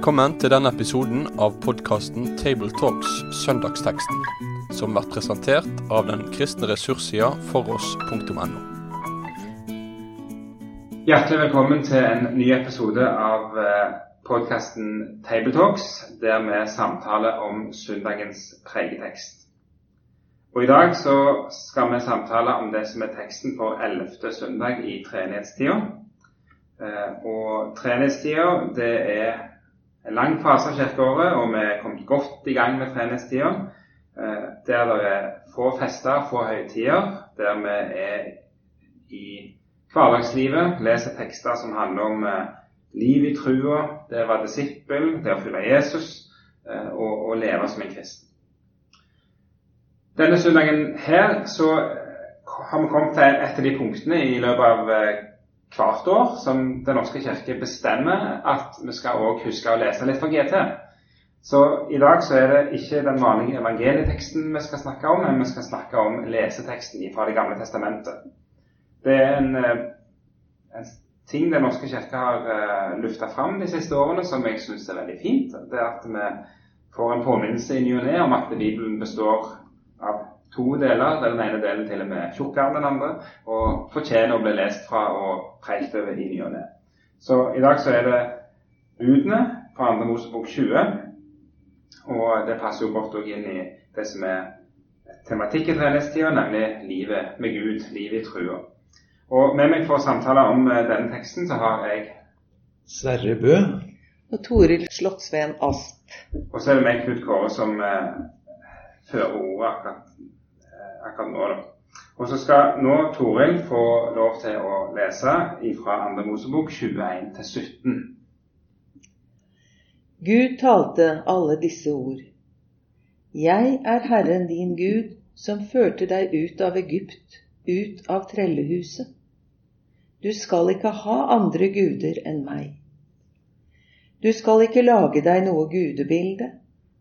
Velkommen til denne episoden av podkasten Tabletalks Søndagsteksten, som blir presentert av den kristne ressurssida foross.no. Hjertelig velkommen til en ny episode av podkasten Tabletalks, der vi samtaler om søndagens pregetekst. Og I dag så skal vi samtale om det som er teksten for 11. søndag i treenighetstida. Og treenighetstida det er en lang fase av kirkeåret, og vi er kommet godt i gang med treenighetstida. Der det er få fester, få høytider, der vi er i hverdagslivet, leser tekster som handler om liv i trua, det å være disippel, det å følge Jesus og, og leve som en kristen. Denne søndagen her så har vi kommet til et av de punktene i løpet av hvert år som Den norske kirke bestemmer at vi skal også huske å lese litt fra GT. Så i dag så er det ikke den vanlige evangelieteksten vi skal snakke om, men vi skal snakke om leseteksten fra Det gamle testamentet. Det er en, en ting Den norske kirke har uh, lufta fram de siste årene som jeg syns er veldig fint. Det er at vi får en påminnelse i ny og ne om at Bibelen består to deler, der den ene delen til og med tjukkere enn den andre, og fortjener å bli lest fra og preikt over i ny og ne. Så i dag så er det budene fra andre Mosebok 20, og det passer jo godt inn i det som er tematikk i treningstida, nemlig livet med Gud, livet i trua. Og med meg for å samtale om denne teksten, så har jeg Sverre Bø. Og Toril Slottsveen Asp. Og så er det meg, Knut Kåre, som eh, fører ordet akkurat, eh, akkurat nå. da. Og så skal nå Toril få lov til å lese fra 2. Mosebok 21 til 17. Gud talte alle disse ord. Jeg er Herren din Gud, som førte deg ut av Egypt, ut av trellehuset. Du skal ikke ha andre guder enn meg. Du skal ikke lage deg noe gudebilde,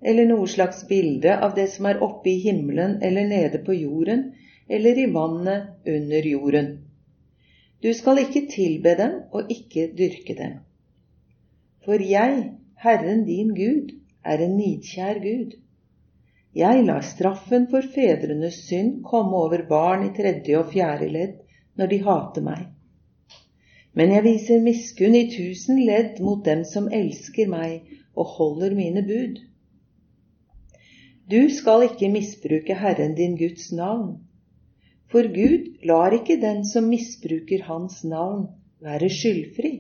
eller noe slags bilde av det som er oppe i himmelen eller nede på jorden, eller i vannet under jorden. Du skal ikke tilbe dem og ikke dyrke dem. For jeg, Herren din Gud, er en nidkjær Gud. Jeg lar straffen for fedrenes synd komme over barn i tredje og fjerde ledd når de hater meg. Men jeg viser miskunn i tusen ledd mot dem som elsker meg og holder mine bud. Du skal ikke misbruke Herren din Guds navn, for Gud lar ikke den som misbruker Hans navn, være skyldfri.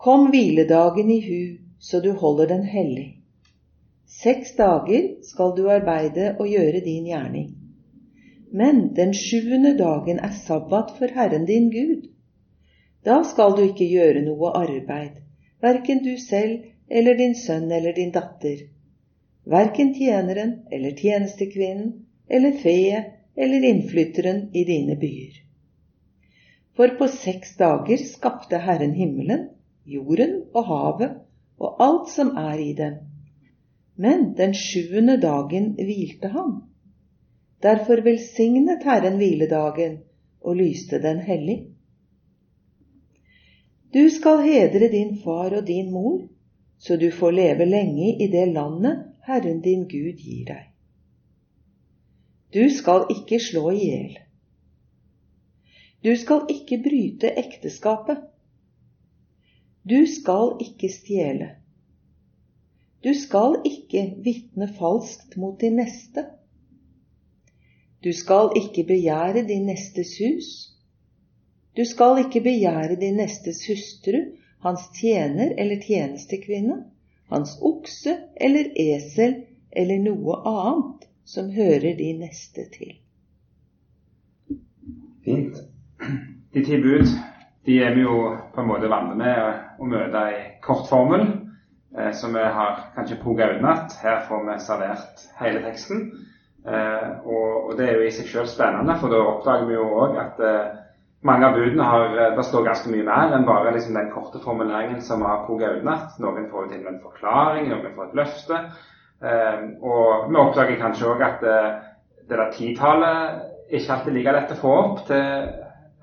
Kom hviledagen i hu, så du holder den hellig. Seks dager skal du arbeide og gjøre din gjerning. Men den sjuende dagen er sabbat for Herren din Gud. Da skal du ikke gjøre noe arbeid, verken du selv eller din sønn eller din datter, verken tjeneren eller tjenestekvinnen eller feet eller innflytteren i dine byer. For på seks dager skapte Herren himmelen, jorden og havet og alt som er i dem. Men den sjuende dagen hvilte han. Derfor velsignet Herren hviledagen og lyste den hellig. Du skal hedre din far og din mor, så du får leve lenge i det landet Herren din Gud gir deg. Du skal ikke slå i hjel. Du skal ikke bryte ekteskapet. Du skal ikke stjele. Du skal ikke vitne falskt mot din neste. Du skal ikke begjære din nestes hus. Du skal ikke begjære din nestes hustru, hans tjener eller tjenestekvinne, hans okse eller esel eller noe annet som hører de neste til. Fint. De ti bud de er vi jo på en måte vant med å møte i kortformel, eh, som vi har kanskje poga utenat. Her får vi servert hele teksten. Eh, og, det er jo i seg selv spennende, for da oppdager vi jo òg at eh, mange av budene har, det står ganske mye mer enn bare liksom, den korte formuleringen som har poga utenat. Noen får jo til en forklaring, noen får et løfte. Eh, og vi oppdager kanskje òg at eh, det der titallet ikke alltid like lett å få opp til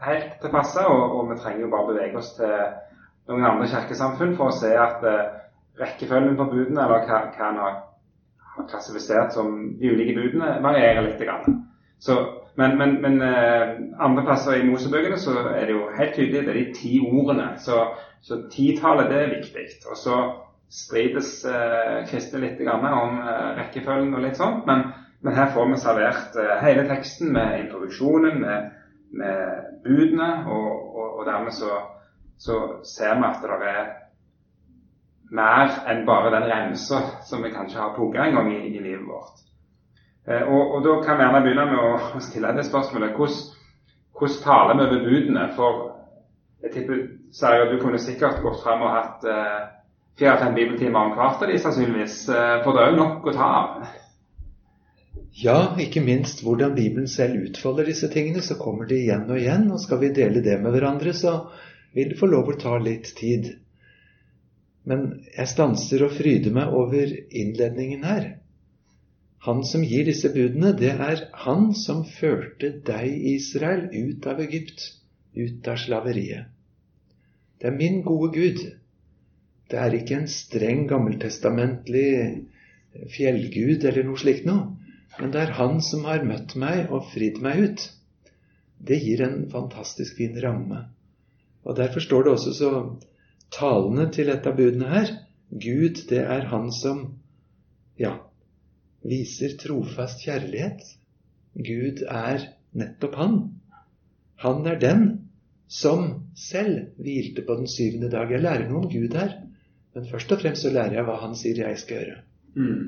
helt til passe, og, og, vi trenger jo bare bevege oss til noen andre kirkesamfunn for å se at eh, rekkefølgen på budene, eller hva, hva en har, klassifisert som de ulike budene, varierer litt. Så, men, men, men eh, andre plasser i Mosebøkene så er det jo helt tydelig det er de ti ordene. Så, så titallet det er viktig. Og så strides eh, kristne litt om eh, rekkefølgen og litt sånt. Men, men her får vi servert eh, hele teksten med introduksjonen, med, med budene, og, og, og dermed så, så, ser vi at det er mer enn bare den remsa som vi kanskje har plukka en gang i, i livet vårt. Eh, og, og, da kan vi gjerne begynne med å, stille det spørsmålet hvordan, hvordan taler vi over budene? For jeg tipper Sverre, du kunne sikkert gått frem og hatt eh, fire-fem bibeltimer om hvert av de sannsynligvis, eh, for det er jo nok å ta av. Ja, ikke minst hvordan Bibelen selv utfolder disse tingene, så kommer de igjen og igjen. Og skal vi dele det med hverandre, så vil det få lov å ta litt tid. Men jeg stanser og fryder meg over innledningen her. Han som gir disse budene, det er han som førte deg, Israel, ut av Egypt, ut av slaveriet. Det er min gode Gud. Det er ikke en streng, gammeltestamentlig fjellgud eller noe slikt noe, men det er han som har møtt meg og fridd meg ut. Det gir en fantastisk fin ramme. Og Derfor står det også så talende til et av budene her. Gud, det er han som ja, viser trofast kjærlighet. Gud er nettopp han. Han er den som selv hvilte på den syvende dag. Jeg lærer noe om Gud her, men først og fremst så lærer jeg hva han sier jeg skal gjøre. Mm.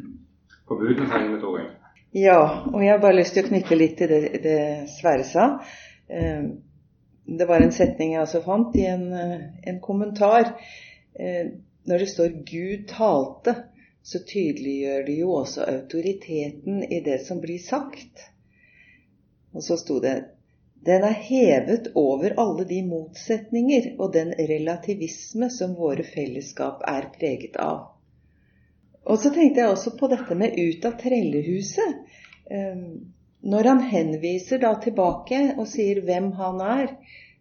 På buden trenger med Torgeir. Ja, og jeg har bare lyst til å knytte litt til det, det Sverre sa. Eh, det var en setning jeg også fant i en, eh, en kommentar. Eh, når det står 'Gud talte', så tydeliggjør det jo også autoriteten i det som blir sagt. Og så sto det 'Den er hevet over alle de motsetninger og den relativisme som våre fellesskap er preget av'. Og så tenkte jeg også på dette med 'ut av trellehuset'. Eh, når han henviser da tilbake og sier hvem han er,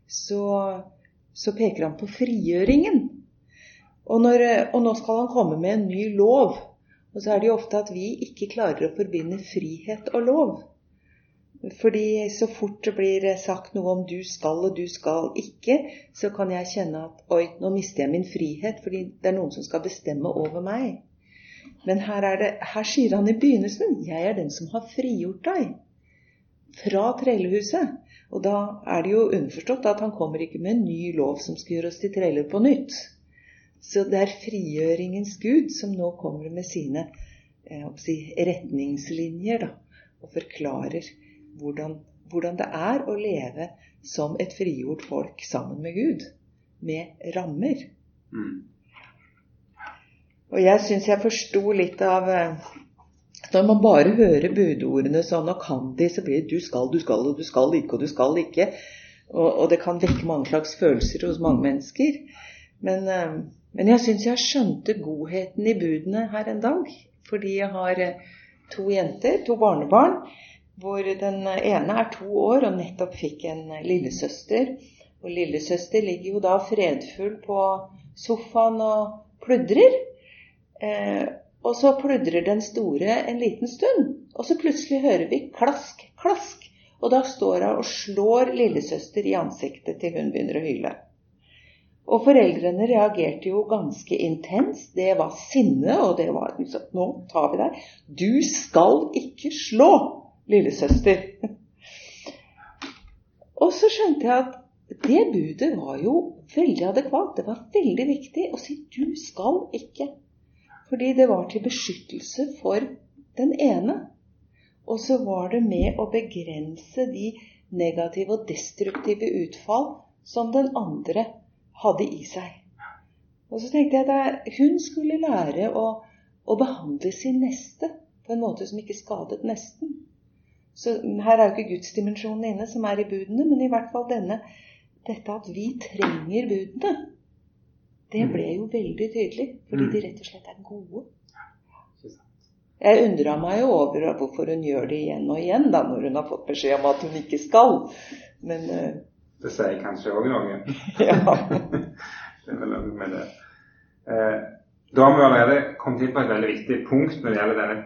så, så peker han på frigjøringen. Og, når, og, nå skal han komme med en ny lov. Og så er det jo ofte at vi ikke klarer å forbinde frihet og lov. Fordi så fort det blir sagt noe om du skal og du skal ikke, så kan jeg kjenne at oi, nå mister jeg min frihet fordi det er noen som skal bestemme over meg. Men her, det, her sier han i begynnelsen jeg er den som har frigjort deg fra trellehuset. Og da er det jo underforstått at han kommer ikke med en ny lov som skal gjøre oss til treller på nytt. Så det er frigjøringens Gud som nå kommer med sine eh, si, retningslinjer da, og forklarer hvordan, hvordan det er å leve som et frigjort folk sammen med Gud, med rammer. Mm. Og jeg syns jeg forsto litt av eh, når man bare hører budordene sånn og kan de, så blir det du skal, du skal, og du skal ikke, og du skal ikke. Og, og det kan vekke mange slags følelser hos mange mennesker. Men, eh, men jeg syns jeg skjønte godheten i budene her en dag. Fordi jeg har eh, to jenter, to barnebarn, hvor den ene er to år og nettopp fikk en lillesøster. Og lillesøster ligger jo da fredfull på sofaen og pludrer. Eh, og så pludrer den store en liten stund, og så plutselig hører vi klask, klask. Og da står hun og slår lillesøster i ansiktet til hun begynner å hyle. Og foreldrene reagerte jo ganske intenst. Det var sinne, og det var liksom Nå tar vi deg. Du skal ikke slå lillesøster. og så skjønte jeg at det budet var jo veldig adekvat. Det var veldig viktig å si 'du skal ikke'. Fordi det var til beskyttelse for den ene. Og så var det med å begrense de negative og destruktive utfall som den andre hadde i seg. Og så tenkte jeg at hun skulle lære å, å behandle sin neste på en måte som ikke skadet nesten. Så her er jo ikke gudsdimensjonen inne, som er i budene, men i hvert fall denne, dette at vi trenger budene. Det mm. ble jo veldig tydelig, fordi de mm. rett og slett er gode. Jeg undra meg jo over hvorfor hun gjør det igjen og igjen, da, når hun har fått beskjed om at hun ikke skal. Men uh, Det sier kanskje òg noe? ja. Det er vel noe med det. Eh, da har vi allerede kommet inn på et veldig viktig punkt når det gjelder denne,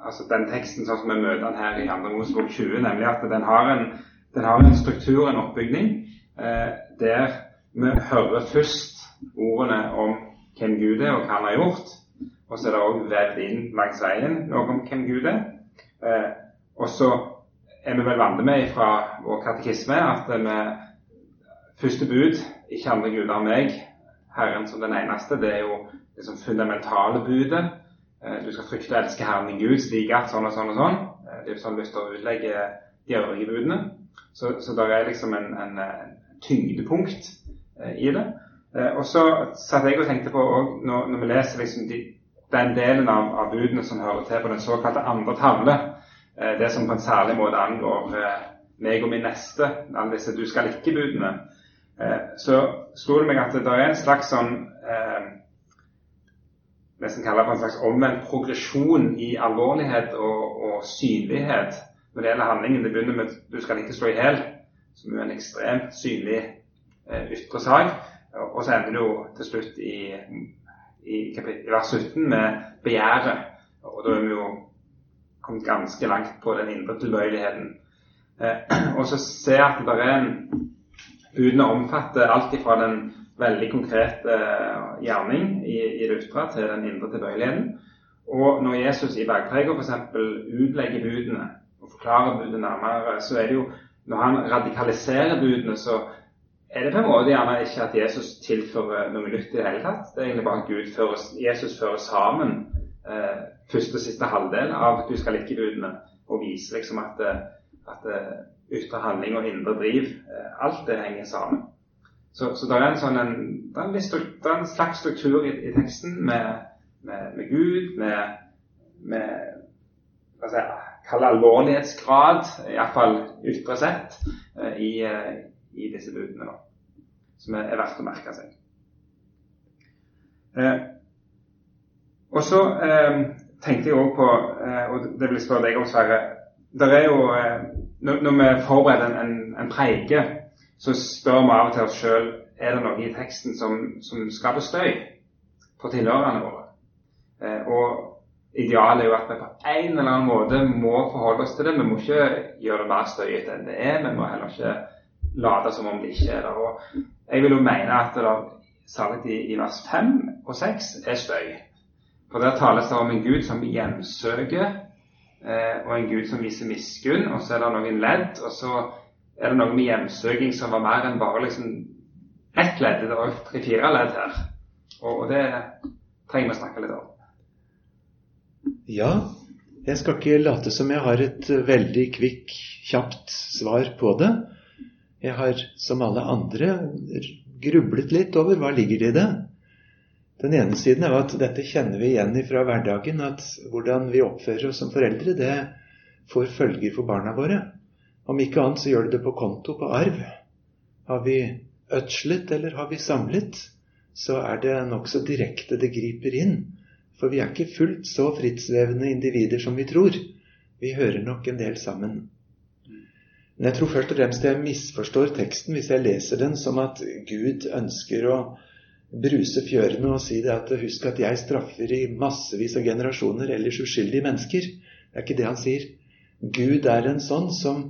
altså den teksten sånn som vi møter den her i 2. Mosebok 20, nemlig at den har en, den har en struktur, en oppbygning, eh, der vi hører først ordene om hvem Gud er og hva han har gjort. Og så er det òg vevd inn langs veien noe om hvem Gud er. Eh, og så er vi vel vant med fra vår katekisme at vi første bud, ikke andre guder enn meg, Herren som den eneste, det er jo det som fundamentale budet. Eh, du skal frykte og elske Herren din Gud slik at sånn og sånn og sånn. Eh, det er sånn å utlegge de øvrige budene. Så, så det er liksom en, en, tyngdepunkt eh, i det. Og så satt jeg og tenkte på når, når, vi leser liksom de, den delen av, av, budene som hører til på den såkalte andre tavle, det som på en særlig måte angår meg og min neste, alle disse du skal ikke-budene, så slo det meg at det er en slags sånn eh, nesten kaller det en slags omvendt progresjon i alvorlighet og, og, synlighet når det gjelder handlingen. Det begynner med 'du skal ikke slå i hjel', som er en ekstremt synlig eh, ytre sak. Og så ender det jo til slutt i, i, i vers 17 med begjæret. Og da er vi jo kommet ganske langt på den indre tilbøyeligheten. Eh, og så ser jeg at det er en Budene omfatter alt fra den veldig konkrete eh, gjerning i, i ytre til den indre tilbøyeligheten. Og når Jesus i bergprega f.eks. utlegger budene og forklarer budene nærmere, så er det jo når han radikaliserer budene, så er det på en måte gjerne ikke at Jesus tilfører noe nytt i det hele tatt. Det er egentlig bare at Gud fører, Jesus fører sammen eh, første og siste halvdel av 'du skal like budene, og viser liksom at, eh, at eh, ytre handling og indre driv, eh, alt det henger sammen. Så, så det er en, sånn en, det er en, det er en slags struktur i, i teksten med, med, med, Gud, med, med hva skal jeg kalle alvorlighetsgrad, iallfall ytre sett, eh, i, i disse budene, da, som er, er verdt å merke seg. Eh, og så eh, tenkte jeg òg på, eh, og det vil jeg spørre deg om, Sverre der er jo, eh, når, når vi forbereder en, en, en, preike, så spør vi av og til oss sjøl er det noe i teksten som, som skaper støy for tilhørerne våre. Eh, og Idealet er jo at vi på en eller annen måte må forholde oss til det. Vi må ikke gjøre det mer støyete enn det er. Vi må heller ikke late som om det ikke er der. Og jeg vil jo mene at det særlig i, i vers 5 og 6 er støy. For der tales det om en Gud som hjemsøker, og en Gud som viser miskunn. Og så er det noen ledd, og så er det noe med hjemsøking som var mer enn bare liksom ett ledd. Det var tre-fire ledd her. Og det trenger vi å snakke litt om. Ja, jeg skal ikke late som jeg har et veldig kvikk, kjapt svar på det. Jeg har, som alle andre, grublet litt over hva ligger det i det. Den ene siden er at dette kjenner vi igjen fra hverdagen, at hvordan vi oppfører oss som foreldre, det får følger for barna våre. Om ikke annet så gjør det det på konto, på arv. Har vi ødslet eller har vi samlet, så er det nokså direkte det griper inn. For vi er ikke fullt så frittsvevende individer som vi tror. Vi hører nok en del sammen. Men jeg tror først og fremst jeg misforstår teksten hvis jeg leser den som at Gud ønsker å bruse fjørene og si det at husk at jeg straffer i massevis av generasjoner ellers uskyldige mennesker. Det er ikke det han sier. Gud er en sånn som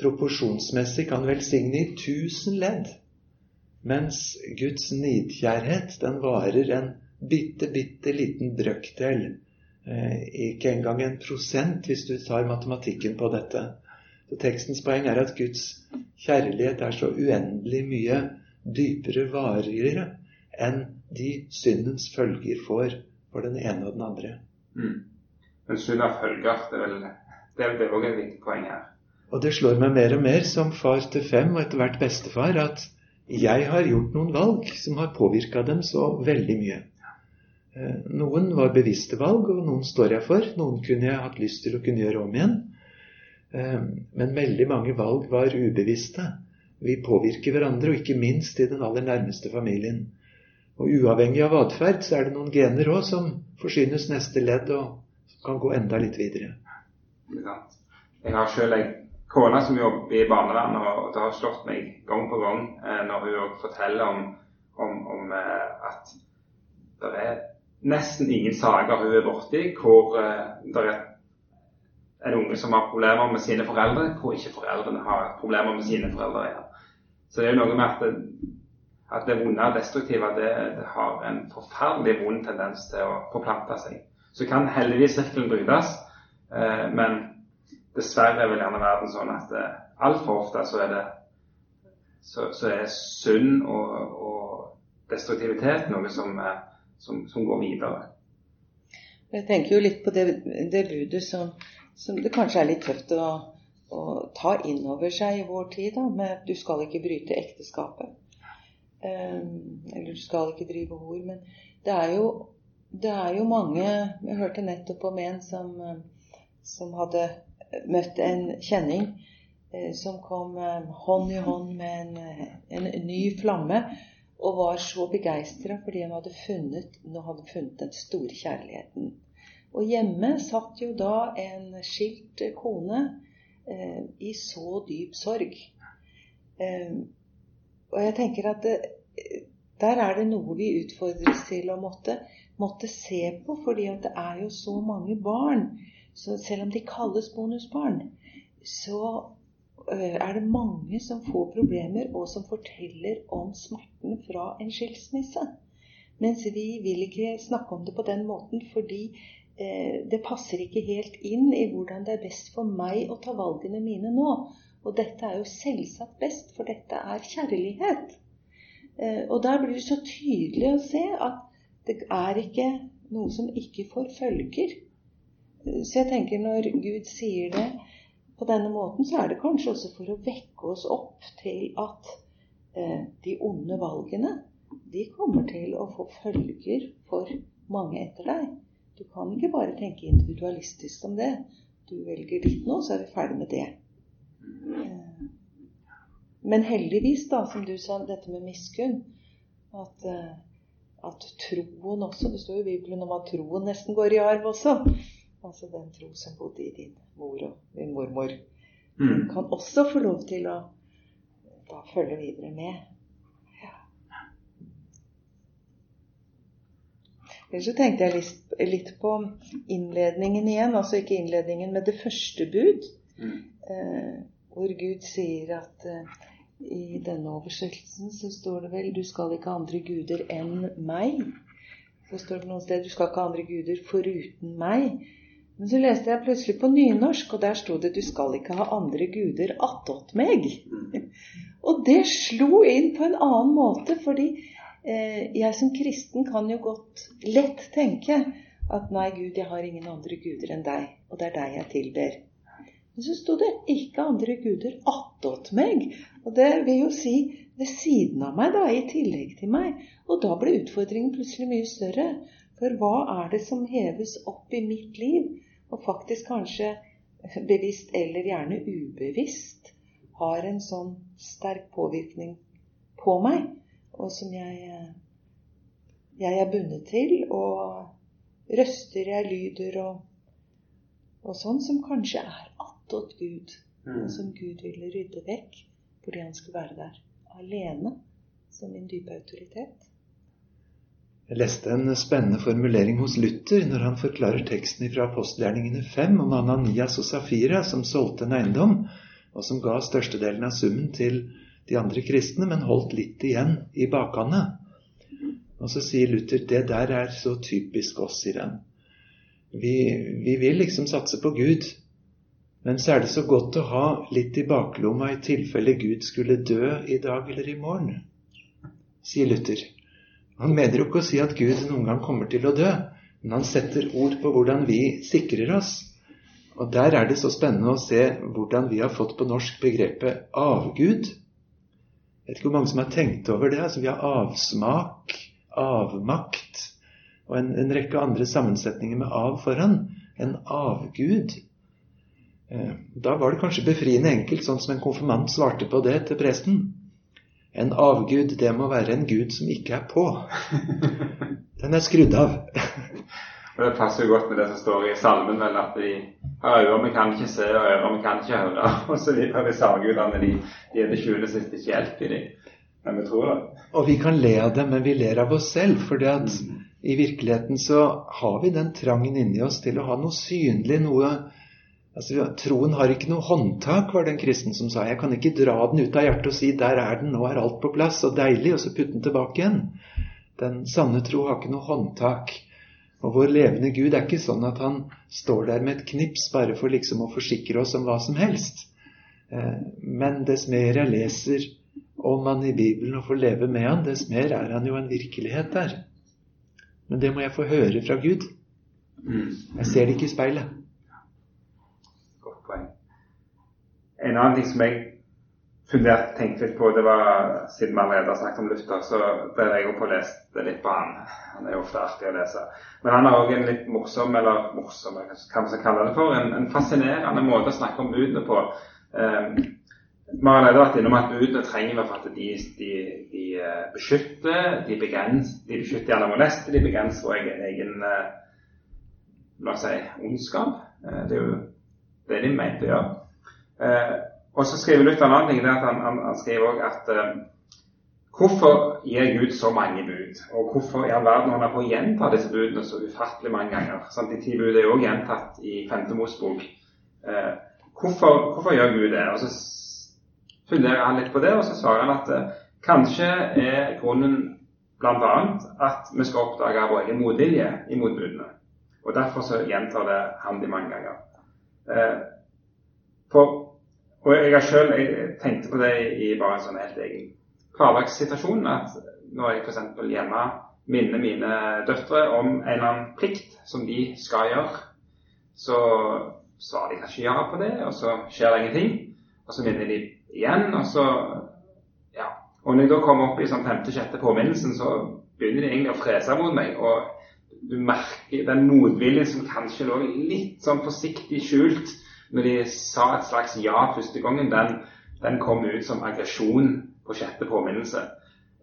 proporsjonsmessig kan velsigne i tusen ledd. Mens Guds nidkjærhet, den varer en bitte, bitte liten brøkdel. Eh, ikke engang en prosent, hvis du tar matematikken på dette. Så tekstens poeng er at Guds kjærlighet er så uendelig mye dypere, varigere, enn de syndens følger får for den ene og den andre. Mm. Men synd har følger, det er vel det er, det er også et viktig poeng her. Og det slår meg mer og mer som far til fem, og etter hvert bestefar, at jeg har gjort noen valg som har påvirka dem så veldig mye. Eh, noen var bevisste valg, og noen står jeg for. Noen kunne jeg hatt lyst til å kunne gjøre om igjen. Eh, men veldig mange valg var ubevisste. Vi påvirker hverandre, og ikke minst i den aller nærmeste familien. Og uavhengig av atferd så er det noen gener òg som forsynes neste ledd og kan gå enda litt videre. Jeg har sjøl ei kone som jobber i barnevernet, og det har slått meg gang på gang eh, når hun forteller om, om, om eh, at det er nesten ingen saker hun er borti hvor eh, det er en unge som har problemer med sine foreldre, hvor ikke foreldrene har problemer med sine foreldre. Så det er jo noe med at at det vonde og destruktive det, det, har en forferdelig vond tendens til å forplante seg. Så kan heldigvis sirkelen brytes, eh, men dessverre vil gjerne verden sånn at eh, altfor ofte så er det så, så er synd og, og destruktivitet noe som, eh, som, som, går videre. Jeg tenker jo litt på det, det budet som, som, det kanskje er litt tøft å, å ta inn over seg i vår tid, da, med at du skal ikke bryte ekteskapet. Eller du skal ikke drive hor. Men det er jo, det er jo mange Jeg hørte nettopp om en som, som hadde møtt en kjenning eh, som kom eh, hånd i hånd med en, en, ny flamme, og var så begeistra fordi han hadde funnet, nå hadde funnet den store kjærligheten. Og hjemme satt jo da en skilt kone eh, i så dyp sorg. Eh, og jeg tenker at det, der er det noe vi utfordres til å måtte, måtte se på, fordi at det er jo så mange barn så selv om de kalles bonusbarn, så øh, er det mange som får problemer, og som forteller om smerten fra en skilsmisse. Mens vi vil ikke snakke om det på den måten, fordi eh, det passer ikke helt inn i hvordan det er best for meg å ta valgene mine nå. Og dette er jo selvsagt best, for dette er kjærlighet. Eh, og der blir det så tydelig å se at det er ikke noe som ikke får følger. Så jeg tenker når Gud sier det på denne måten, så er det kanskje også for å vekke oss opp til at eh, de onde valgene, de kommer til å få følger for mange etter deg. Du kan ikke bare tenke individualistisk om det. Du velger ditt nå, så er vi ferdig med det. Men heldigvis, da, som du sa, dette med miskunn at, eh, at troen også Det står jo i Bibelen om at troen nesten går i arv også. Altså den tro som bodde i din mor og din mormor. Mm. kan også få lov til å da følge videre med. Ja. Ellers så tenkte jeg litt, på innledningen igjen. Altså ikke innledningen, men det første bud. Mm. Eh, hvor Gud sier at uh, i denne oversettelsen så står det vel 'Du skal ikke ha andre guder enn meg'. Så står det noen sted 'Du skal ikke ha andre guder foruten meg'. Men så leste jeg plutselig på nynorsk, og der sto det 'Du skal ikke ha andre guder attåt meg'. og det slo inn på en annen måte, fordi eh, jeg som kristen kan jo godt lett tenke at 'Nei, Gud, jeg har ingen andre guder enn deg, og det er deg jeg tilber'. Men så sto det 'ikke andre guder attåt meg'. Og det vil jo si ved siden av meg, da, i tillegg til meg. Og da ble utfordringen plutselig mye større. For hva er det som heves opp i mitt liv? og faktisk kanskje bevisst eller gjerne ubevisst har en sånn sterk påvirkning på meg, og som jeg, jeg er bundet til, og røster jeg lyder og, og sånn, som kanskje er attåt Gud, mm. som Gud ville rydde vekk fordi han skulle være der alene som min dype autoritet. Jeg leste en spennende formulering hos Luther når han forklarer teksten fra apostelgjerningene 5 om Ananias og Safira som solgte en eiendom, og som ga størstedelen av summen til de andre kristne, men holdt litt igjen i bakhånda. Og så sier Luther det der er så typisk oss, sier han. Vi, vi vil liksom satse på Gud, men så er det så godt å ha litt i baklomma i tilfelle Gud skulle dø i dag eller i morgen, sier Luther. Han mener jo ikke å si at Gud noen gang kommer til å dø, men han setter ord på hvordan vi sikrer oss. Og der er det så spennende å se hvordan vi har fått på norsk begrepet avgud. Jeg vet ikke hvor mange som har tenkt over det. altså Vi har avsmak, avmakt og en, en rekke andre sammensetninger med av foran. En avgud. Eh, da var det kanskje befriende enkelt, sånn som en konfirmant svarte på det til presten. En avgud, det må være en gud som ikke er på. Den er skrudd av. og Det passer jo godt med det som står i salmen, vel, at de har øyne vi kan ikke se, og ører vi kan ikke høre. Og så videre. Disse avgudene de, de er det sjuende siste ikke hjelp i dem. Men vi tror det. Og vi kan le av det, men vi ler av oss selv. For i virkeligheten så har vi den trangen inni oss til å ha noe synlig, noe altså, Troen har ikke noe håndtak, var det en kristen som sa. Jeg kan ikke dra den ut av hjertet og si 'der er den, nå er alt på plass', og deilig, og så putte den tilbake igjen. Den sanne tro har ikke noe håndtak. Og vår levende Gud er ikke sånn at han står der med et knips bare for liksom å forsikre oss om hva som helst. Eh, men dess mer jeg leser om han i Bibelen og får leve med han, dess mer er han jo en virkelighet der. Men det må jeg få høre fra Gud. Mm. Jeg ser det ikke i speilet. Godt poeng. En annen ting som jeg fundert tenkte litt på, det var siden vi allerede har snakket om Luther, så ble jeg opp og leste litt på han. Han er jo ofte artig å lese. Men han har òg en litt morsom, eller morsom, hva man skal kalle det for, en, en fascinerende måte å snakke om budene på. Um, vi har allerede vært innom at budene trenger vi for at de, de, de eh, beskytter, de, begrenser, de beskytter gjerne neste, de begrenser vår egen, la oss si, ondskap. Uh, det er jo det de mente å gjøre. Uh, og så skriver Luther en annen ting, det at han, han, han skriver òg at Hvorfor gir Gud så mange bud? Og hvorfor i all verden holder han på å gjenta disse budene så ufattelig mange ganger? Sant? de ti bud er jo òg gjentatt i Femte Mosbok. Eh, hvorfor, hvorfor, gjør Gud det? Og Så funderer han litt på det, og så svarer han at eh, kanskje er grunnen bl.a. at vi skal oppdage vår egen motvilje i motbudene. Og Derfor så gjentar det han de mange ganger. Eh, for, og jeg har selv, jeg tenkte på det i bare en sånn helt egen hverdagssituasjon at når jeg f.eks. hjemme minner mine døtre om en eller annen plikt som de skal gjøre, så svarer de kanskje ja på det, og så skjer det ingenting. Og så minner de igjen, og så Ja. Og når jeg da kommer opp i sånn femte-sjette påminnelsen, så begynner de egentlig å frese mot meg. og du merker den motviljen som kanskje lå litt sånn forsiktig skjult når de sa et slags ja første gangen, den, den kom ut som aggresjon på sjette påminnelse.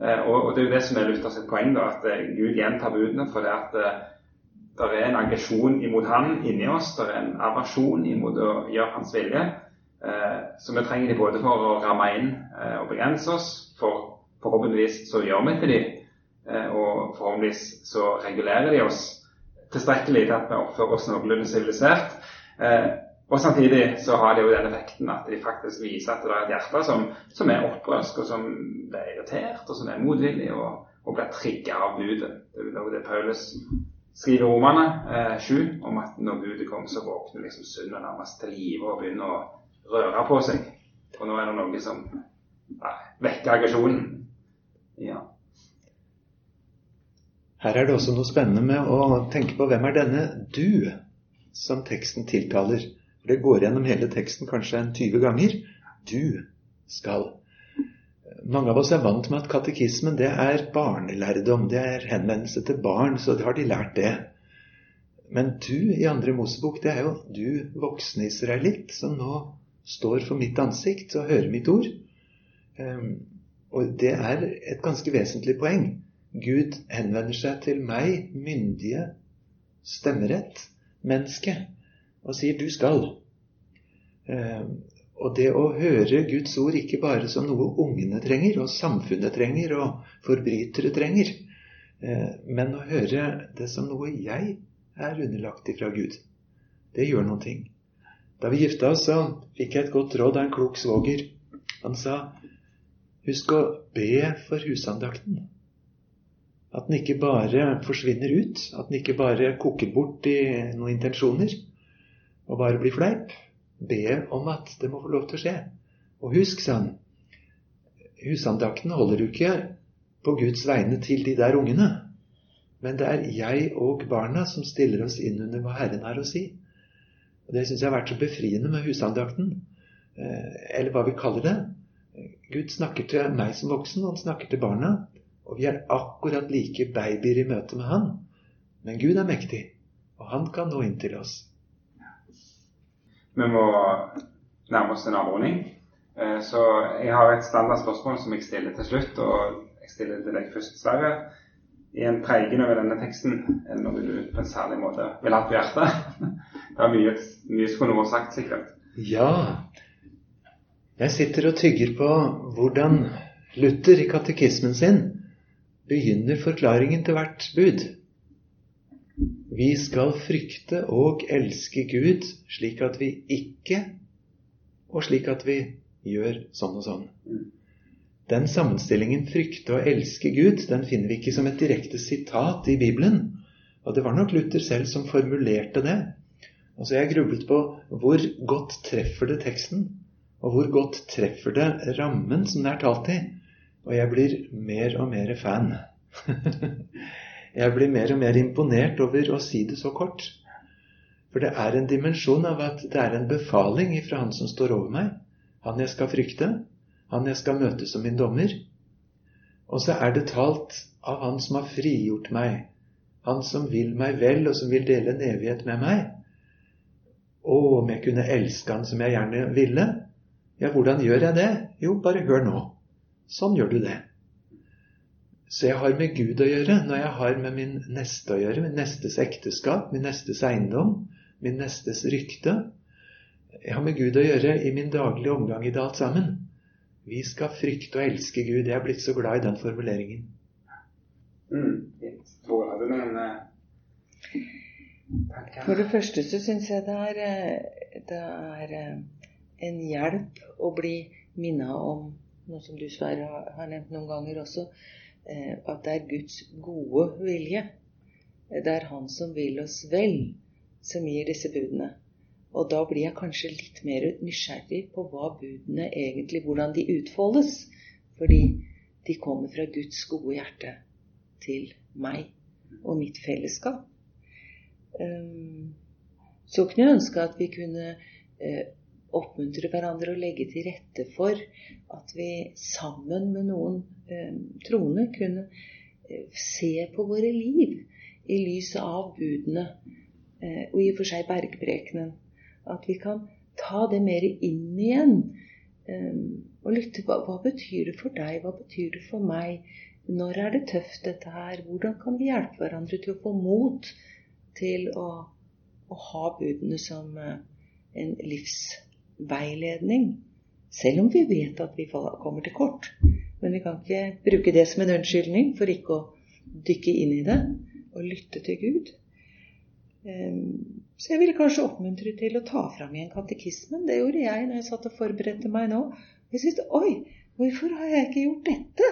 Eh, og, og, Det er jo det som er Luthers poeng, da, at eh, Gud gjentar budene. For det at eh, det er en aggresjon imot han inni oss, det er en aversjon imot å gjøre hans vilje. Så vi trenger de både for å ramme inn og begrense oss, for forhåpentligvis så gjør vi til de, og forhåpentligvis så regulerer de oss tilstrekkelig til at vi oppfører oss noenlunde sivilisert. Og Samtidig så har det jo den effekten at de faktisk viser at det er et hjerte som, som er opprørsk, og som blir irritert, og som er motvillig, og, og blir trigga av budet. Det er jo det Paulus skriver romerne eh, 7, om at når budet kom, så våkner liksom syndet nærmest til live og begynner å røre på seg. Og nå er det noe som ja, vekker aggresjonen. Ja. Her er det også noe spennende med å tenke på hvem er denne du som teksten tiltaler. For det går gjennom hele teksten kanskje en 20 ganger. Du skal. Mange av oss er vant med at katekismen det er barnelærdom. Det er henvendelse til barn, så har de lært det. Men du i andre Mosebok, det er jo du voksne israelitt som nå står for mitt ansikt og hører mitt ord. Ehm, og det er et ganske vesentlig poeng. Gud henvender seg til meg, myndige, stemmerett, menneske og sier 'du skal'. Eh, og det å høre Guds ord ikke bare som noe ungene trenger, og samfunnet trenger, og forbrytere trenger, eh, men å høre det som noe jeg er underlagt ifra Gud. Det gjør noen ting. Da vi gifta oss, så fikk jeg et godt råd av en klok svoger. Han sa husk å be for husandakten. At den ikke bare forsvinner ut, at den ikke bare koker bort i noen intensjoner, og bare bli fleip. Be om at det må få lov til å skje. Og husk, sa han, husandakten holder du ikke på Guds vegne til de der ungene. Men det er jeg og barna som stiller oss inn under hva Herren har å si. Og Det syns jeg har vært så befriende med husandakten. Eh, eller hva vi kaller det. Gud snakker til meg som voksen, og han snakker til barna. Og vi er akkurat like babyer i møte med Han. Men Gud er mektig, og Han kan nå inn til oss. Vi må nærme oss en avrunding. Eh, så jeg har et standardspørsmål som jeg stiller til slutt, og jeg stiller til deg først, Sverre. I en pregen over denne teksten, eller når du på en særlig måte vil ha på hjertet? Det er mye, mye som kunne vært sagt, sikkert. Ja. Jeg sitter og tygger på hvordan Luther i katekismen sin begynner forklaringen til hvert bud. Vi skal frykte og elske Gud slik at vi ikke og slik at vi gjør sånn og sånn. Den sammenstillingen 'frykte og elske Gud' den finner vi ikke som et direkte sitat i Bibelen. Og det var nok Luther selv som formulerte det. Altså Jeg grublet på hvor godt treffer det teksten, og hvor godt treffer det rammen som det er talt i. Og jeg blir mer og mer fan. jeg blir mer og mer imponert over å si det så kort. For det er en dimensjon av at det er en befaling ifra Han som står over meg. Han jeg skal frykte. Han jeg skal møte som min dommer. Og så er det talt av Han som har frigjort meg. Han som vil meg vel, og som vil dele en evighet med meg. Å, om jeg kunne elske Han som jeg gjerne ville. Ja, hvordan gjør jeg det? Jo, bare hør nå. Sånn gjør du det. Så jeg har med Gud å gjøre når jeg har med min neste å gjøre, min nestes ekteskap, min nestes eiendom, min nestes rykte. Jeg har med Gud å gjøre i min daglige omgang i det alt sammen. Vi skal frykte og elske Gud. Jeg er blitt så glad i den formuleringen. Mm. Hadde noen eh. For det første så syns jeg det er, eh, det er eh, en hjelp å bli minna om noe som du Sverre har, nevnt noen ganger også, at det er Guds gode vilje. Det er Han som vil oss vel, som gir disse budene. Og da blir jeg kanskje litt mer nysgjerrig på hva budene egentlig Hvordan de utfoldes. Fordi de kommer fra Guds gode hjerte til meg og mitt fellesskap. Um, så kunne jeg ønske at vi kunne eh, oppmuntre hverandre og legge til rette for at vi sammen med noen eh, troende kunne eh, se på våre liv i lys av budene eh, og i og for seg bergprekenen. At vi kan ta det mer inn igjen eh, og lytte. Hva, hva betyr det for deg? Hva betyr det for meg? Når er det tøft, dette her? Hvordan kan vi hjelpe hverandre til å få mot til å, å ha budene som eh, en livsveiledning? Selv om vi vet at vi kommer til kort. Men vi kan ikke bruke det som en unnskyldning for ikke å dykke inn i det og lytte til Gud. Ehm, så jeg ville kanskje oppmuntre til å ta fram igjen katekismen. Det gjorde jeg når jeg satt og forberedte meg nå. Jeg syntes Oi, hvorfor har jeg ikke gjort dette?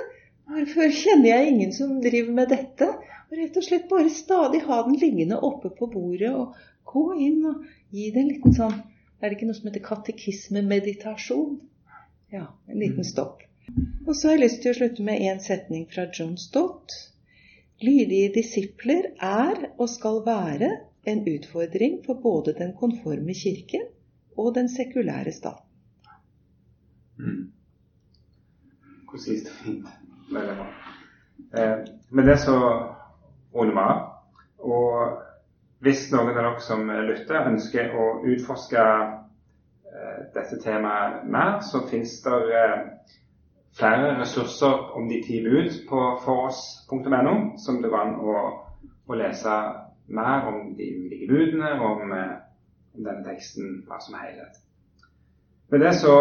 Hvorfor kjenner jeg ingen som driver med dette? Og rett og slett bare stadig ha den liggende oppe på bordet og gå inn og gi det en liten sånn Er det ikke noe som heter katekismemeditasjon? Ja, en liten stopp. Og så har jeg lyst til å slutte med én setning fra John Stott. Lydige disipler er og skal være en utfordring for både den konforme kirken og den sekulære staten. Mm. Konsist og fint. Veldig bra. Eh, med det så runder vi av. Og hvis noen av dere som lytter, ønsker å utforske eh, dette temaet mer, så fins det eh, flere ressurser om de ti bud på foross.no, som det går an å, å, lese mer om de ulike budene og om, eh, om denne teksten bare som helhet. Med det så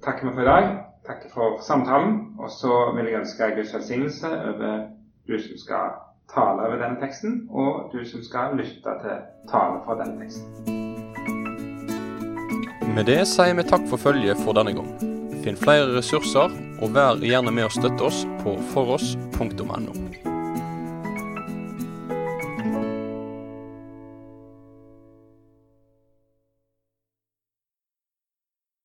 takker vi for i dag Takker for samtalen. Og så vil jeg ønske Guds velsignelse over du som skal tale over denne teksten, og du som skal lytte til tale fra denne teksten. Med det sier vi takk for følget for denne gang. Finn flere ressurser, og vær gjerne med å støtte oss på foross.no.